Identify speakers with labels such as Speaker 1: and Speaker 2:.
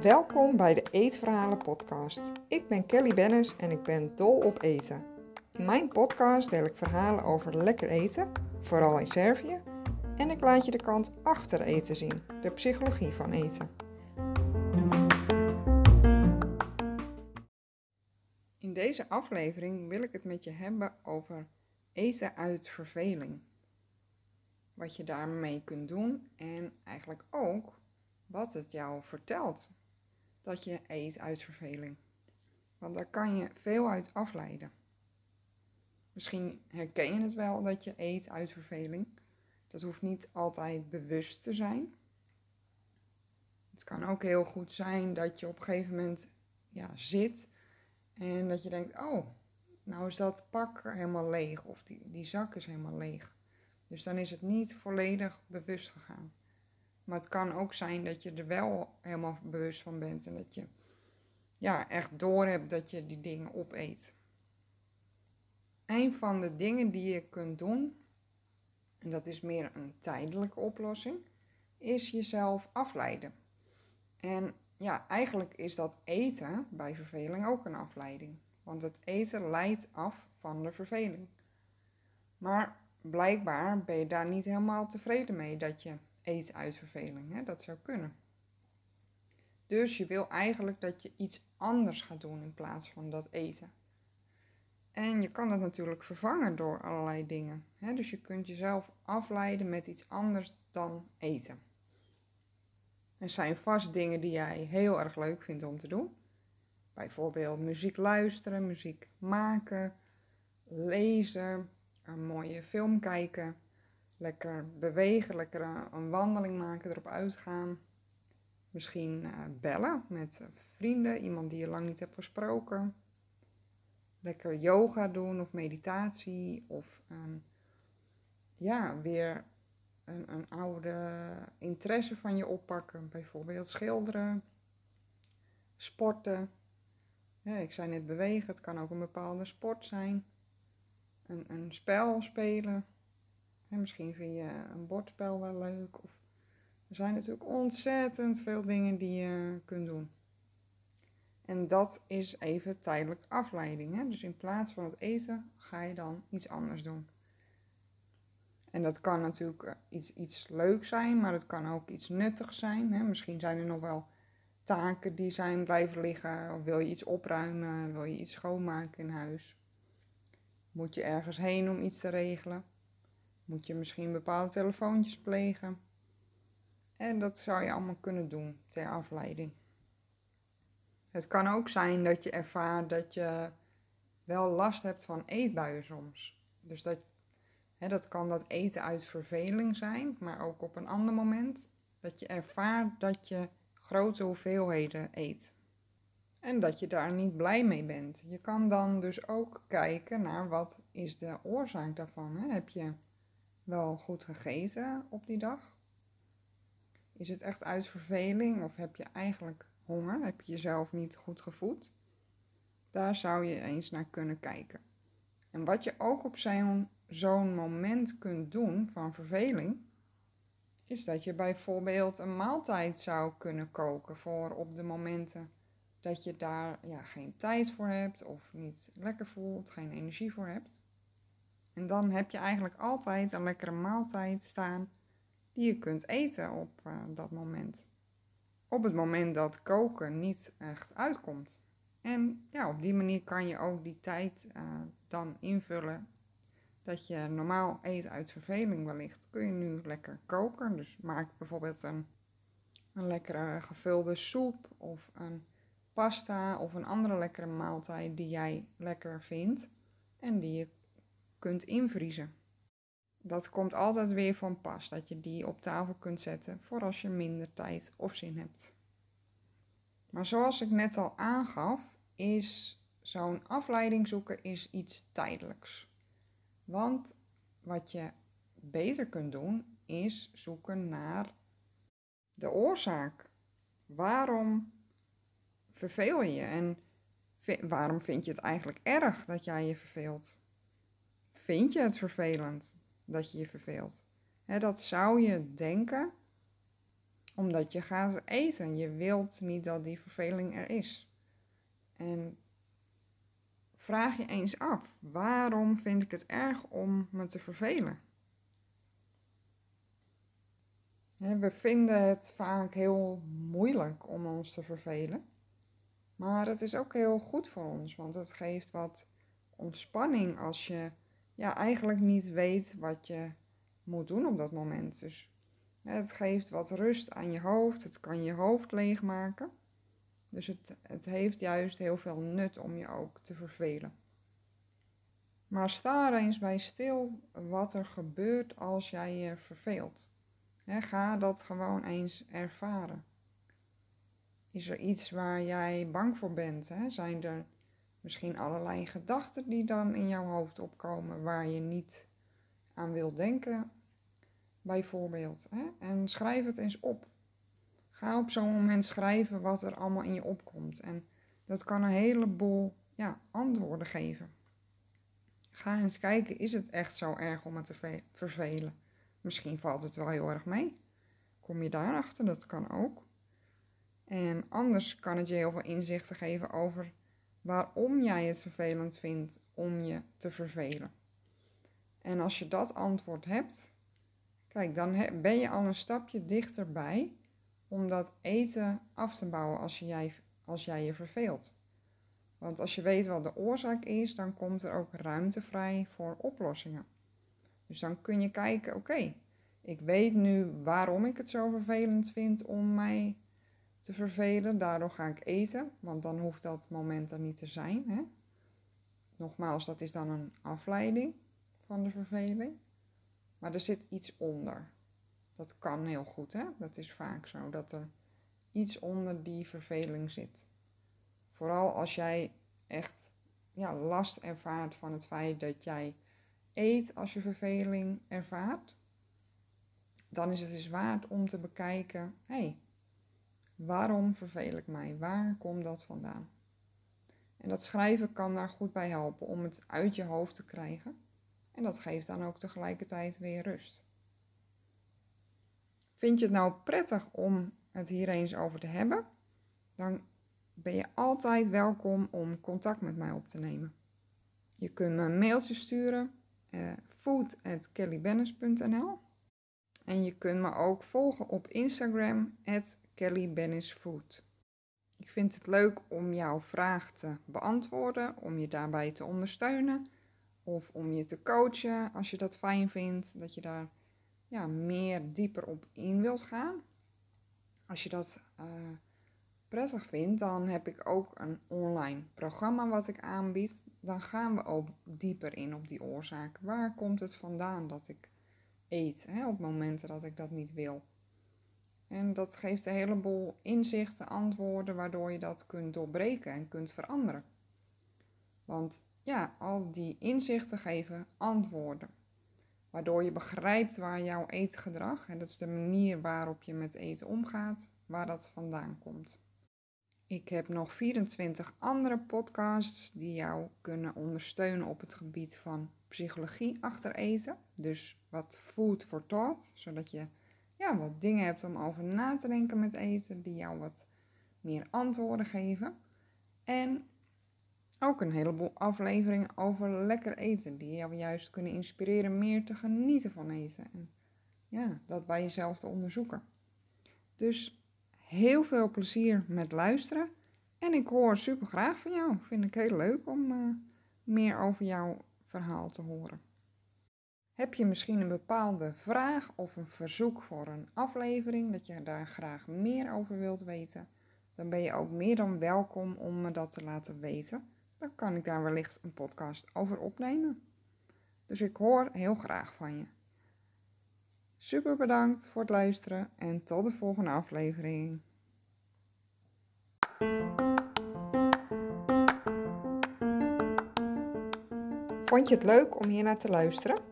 Speaker 1: Welkom bij de Eetverhalen podcast. Ik ben Kelly Bennis en ik ben dol op eten. In mijn podcast deel ik verhalen over lekker eten, vooral in Servië, en ik laat je de kant achter eten zien, de psychologie van eten. In deze aflevering wil ik het met je hebben over eten uit verveling. Wat je daarmee kunt doen en eigenlijk ook wat het jou vertelt dat je eet uit verveling. Want daar kan je veel uit afleiden. Misschien herken je het wel dat je eet uit verveling. Dat hoeft niet altijd bewust te zijn. Het kan ook heel goed zijn dat je op een gegeven moment ja, zit en dat je denkt, oh, nou is dat pak helemaal leeg of die, die zak is helemaal leeg. Dus dan is het niet volledig bewust gegaan. Maar het kan ook zijn dat je er wel helemaal bewust van bent en dat je ja, echt door hebt dat je die dingen opeet. Een van de dingen die je kunt doen, en dat is meer een tijdelijke oplossing, is jezelf afleiden. En ja, eigenlijk is dat eten bij verveling ook een afleiding. Want het eten leidt af van de verveling. Maar blijkbaar ben je daar niet helemaal tevreden mee dat je eet uit verveling. Hè? Dat zou kunnen. Dus je wil eigenlijk dat je iets anders gaat doen in plaats van dat eten. En je kan dat natuurlijk vervangen door allerlei dingen. Hè? Dus je kunt jezelf afleiden met iets anders dan eten. Er zijn vast dingen die jij heel erg leuk vindt om te doen. Bijvoorbeeld muziek luisteren, muziek maken, lezen, een mooie film kijken, lekker bewegen, lekker een wandeling maken, erop uitgaan. Misschien uh, bellen met vrienden, iemand die je lang niet hebt gesproken. Lekker yoga doen of meditatie of um, ja, weer een, een oude interesse van je oppakken. Bijvoorbeeld schilderen, sporten. Ik zei net bewegen, het kan ook een bepaalde sport zijn. Een, spel spelen. Ja, misschien vind je een bordspel wel leuk. Of er zijn natuurlijk ontzettend veel dingen die je kunt doen. En dat is even tijdelijk afleiding. Hè? Dus in plaats van het eten ga je dan iets anders doen. En dat kan natuurlijk eh, iets, iets leuks zijn, maar het kan ook iets nuttigs zijn. Hè? Misschien zijn er nog wel taken die zijn blijven liggen. Of wil je iets opruimen, wil je iets schoonmaken in huis. Moet je ergens heen om iets te regelen. Moet je misschien bepaalde telefoontjes plegen. En dat zou je allemaal kunnen doen ter afleiding. Het kan ook zijn dat je ervaart dat je wel last hebt van eetbuien soms. Dus dat, hè, dat kan dat eten uit verveling zijn, maar ook op een ander moment dat je ervaart dat je grote hoeveelheden eet. En dat je daar niet blij mee bent. Je kan dan dus ook kijken naar wat is de oorzaak daarvan. Hè? Heb je wel goed gegeten op die dag? Is het echt uit verveling of heb je eigenlijk honger? Heb je jezelf niet goed gevoed? Daar zou je eens naar kunnen kijken. En wat je ook op zo'n moment kunt doen van verveling, is dat je bijvoorbeeld een maaltijd zou kunnen koken voor op de momenten dat je daar ja, geen tijd voor hebt of niet lekker voelt, geen energie voor hebt. En dan heb je eigenlijk altijd een lekkere maaltijd staan die je kunt eten op uh, dat moment. Op het moment dat koken niet echt uitkomt. En ja, op die manier kan je ook die tijd uh, dan invullen dat je normaal eet uit verveling wellicht. Kun je nu lekker koken. Dus maak bijvoorbeeld een, een lekkere gevulde soep of een pasta of een andere lekkere maaltijd die jij lekker vindt en die je kunt invriezen. Dat komt altijd weer van pas, dat je die op tafel kunt zetten voor als je minder tijd of zin hebt. Maar zoals ik net al aangaf, is zo'n afleiding zoeken is iets tijdelijks. Want wat je beter kunt doen, is zoeken naar de oorzaak. Waarom verveel je en waarom vind je het eigenlijk erg dat jij je verveelt? Vind je het vervelend dat je je verveelt? dat zou je denken omdat je gaat eten. Je wilt niet dat die verveling er is. En vraag je eens af, waarom vind ik het erg om me te vervelen? We vinden het vaak heel moeilijk om ons te vervelen. Maar het is ook heel goed voor ons, want het geeft wat ontspanning als je ja, eigenlijk niet weet wat je moet doen op dat moment. Dus het geeft wat rust aan je hoofd, het kan je hoofd leegmaken. Dus het, het heeft juist heel veel nut om je ook te vervelen. Maar sta er eens bij stil wat er gebeurt als jij je verveelt. ga dat gewoon eens ervaren. Is er iets waar jij bang voor bent? Zijn er misschien allerlei gedachten die dan in jouw hoofd opkomen waar je niet aan wilt denken, bijvoorbeeld? En schrijf het eens op. Ga op zo'n moment schrijven wat er allemaal in je opkomt. En dat kan een heleboel ja, antwoorden geven. Ga eens kijken, is het echt zo erg om het te vervelen? Misschien valt het wel heel erg mee. Kom je daarachter? Dat kan ook. En anders kan het je heel veel inzichten geven over waarom jij het vervelend vindt om je te vervelen. En als je dat antwoord hebt, kijk, dan ben je al een stapje dichterbij om dat eten af te bouwen als, jij, als jij je verveelt. Want als je weet wat de oorzaak is, dan komt er ook ruimte vrij voor oplossingen. Dus dan kun je kijken, oké, ik weet nu waarom ik het zo vervelend vind om mij te vervelen. Daardoor ga ik eten, want dan hoeft dat moment er niet te zijn. Hè? Nogmaals, dat is dan een afleiding van de verveling. Maar er zit iets onder. Dat kan heel goed, hè? Dat is vaak zo, dat er iets onder die verveling zit. Vooral als jij echt ja, last ervaart van het feit dat jij eet als je verveling ervaart, dan is het dus waard om te bekijken: hé, hey, waarom verveel ik mij? Waar komt dat vandaan? En dat schrijven kan daar goed bij helpen om het uit je hoofd te krijgen. En dat geeft dan ook tegelijkertijd weer rust. Vind je het nou prettig om het hier eens over te hebben? Dan ben je altijd welkom om contact met mij op te nemen. Je kunt me een mailtje sturen, uh, food.kellybennis.nl En je kunt me ook volgen op Instagram, kellybennisfood. Ik vind het leuk om jouw vraag te beantwoorden, om je daarbij te ondersteunen of om je te coachen als je dat fijn vindt, dat je daar ja, meer dieper op in wilt gaan. Als je dat uh, prettig vindt, dan heb ik ook een online programma wat ik aanbied. Dan gaan we ook dieper in op die oorzaak. Waar komt het vandaan dat ik eet hè, op momenten dat ik dat niet wil? En dat geeft een heleboel inzichten, antwoorden, waardoor je dat kunt doorbreken en kunt veranderen. Want ja, al die inzichten geven antwoorden. Waardoor je begrijpt waar jouw eetgedrag, en dat is de manier waarop je met eten omgaat, waar dat vandaan komt. Ik heb nog 24 andere podcasts die jou kunnen ondersteunen op het gebied van psychologie achter eten. Dus wat food for thought, zodat je ja, wat dingen hebt om over na te denken met eten, die jou wat meer antwoorden geven. En ook een heleboel afleveringen over lekker eten, die jou juist kunnen inspireren meer te genieten van eten. En ja, dat bij jezelf te onderzoeken. Dus heel veel plezier met luisteren. En ik hoor super graag van jou. Vind ik heel leuk om uh, meer over jouw verhaal te horen. Heb je misschien een bepaalde vraag of een verzoek voor een aflevering, dat je daar graag meer over wilt weten? Dan ben je ook meer dan welkom om me dat te laten weten. Dan kan ik daar wellicht een podcast over opnemen. Dus ik hoor heel graag van je. Super bedankt voor het luisteren en tot de volgende aflevering. Vond je het leuk om hier naar te luisteren?